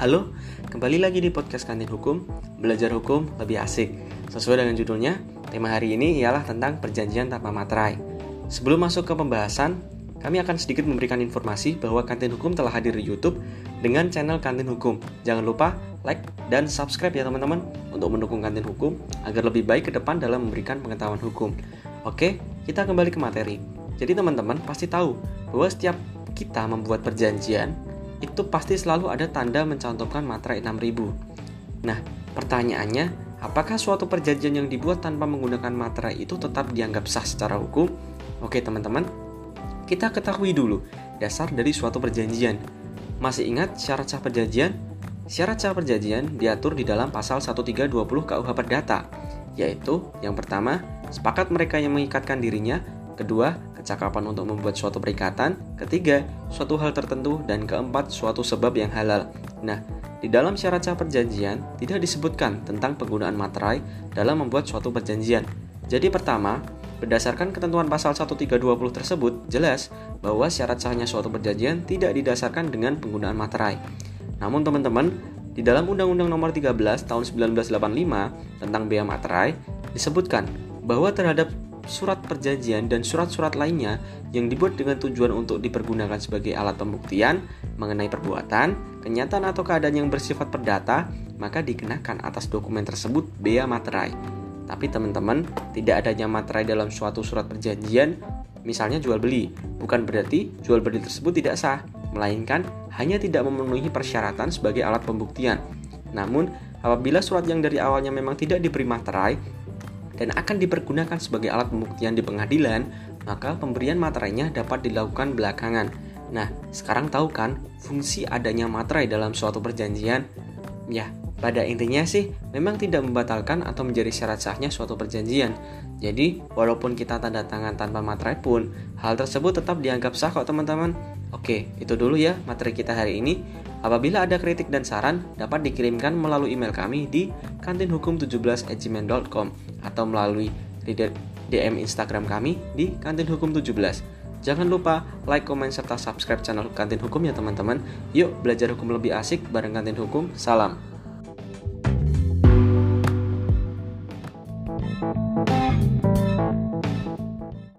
Halo, kembali lagi di podcast Kantin Hukum, belajar hukum lebih asik. Sesuai dengan judulnya, tema hari ini ialah tentang perjanjian tanpa materai. Sebelum masuk ke pembahasan, kami akan sedikit memberikan informasi bahwa Kantin Hukum telah hadir di YouTube dengan channel Kantin Hukum. Jangan lupa like dan subscribe ya teman-teman untuk mendukung Kantin Hukum agar lebih baik ke depan dalam memberikan pengetahuan hukum. Oke, kita kembali ke materi. Jadi teman-teman pasti tahu bahwa setiap kita membuat perjanjian, itu pasti selalu ada tanda mencantumkan materai 6000. Nah, pertanyaannya, apakah suatu perjanjian yang dibuat tanpa menggunakan materai itu tetap dianggap sah secara hukum? Oke, teman-teman. Kita ketahui dulu dasar dari suatu perjanjian. Masih ingat syarat sah perjanjian? Syarat sah perjanjian diatur di dalam pasal 1320 KUH Perdata, yaitu yang pertama, sepakat mereka yang mengikatkan dirinya Kedua, kecakapan untuk membuat suatu perikatan. Ketiga, suatu hal tertentu. Dan keempat, suatu sebab yang halal. Nah, di dalam syarat sah perjanjian tidak disebutkan tentang penggunaan materai dalam membuat suatu perjanjian. Jadi pertama, berdasarkan ketentuan pasal 1320 tersebut, jelas bahwa syarat sahnya suatu perjanjian tidak didasarkan dengan penggunaan materai. Namun teman-teman, di dalam Undang-Undang Nomor 13 Tahun 1985 tentang bea materai disebutkan bahwa terhadap surat perjanjian, dan surat-surat lainnya yang dibuat dengan tujuan untuk dipergunakan sebagai alat pembuktian mengenai perbuatan, kenyataan atau keadaan yang bersifat perdata, maka dikenakan atas dokumen tersebut bea materai. Tapi teman-teman, tidak adanya materai dalam suatu surat perjanjian, misalnya jual beli, bukan berarti jual beli tersebut tidak sah, melainkan hanya tidak memenuhi persyaratan sebagai alat pembuktian. Namun, apabila surat yang dari awalnya memang tidak diberi materai, dan akan dipergunakan sebagai alat pembuktian di pengadilan, maka pemberian materainya dapat dilakukan belakangan. Nah, sekarang tahu kan fungsi adanya materai dalam suatu perjanjian? Ya, pada intinya sih memang tidak membatalkan atau menjadi syarat sahnya suatu perjanjian. Jadi, walaupun kita tanda tangan tanpa materai pun, hal tersebut tetap dianggap sah kok teman-teman. Oke, itu dulu ya materi kita hari ini. Apabila ada kritik dan saran, dapat dikirimkan melalui email kami di kantinhukum17@gmail.com atau melalui DM Instagram kami di kantinhukum17. Jangan lupa like, comment serta subscribe channel Kantin Hukum ya teman-teman. Yuk belajar hukum lebih asik bareng Kantin Hukum. Salam.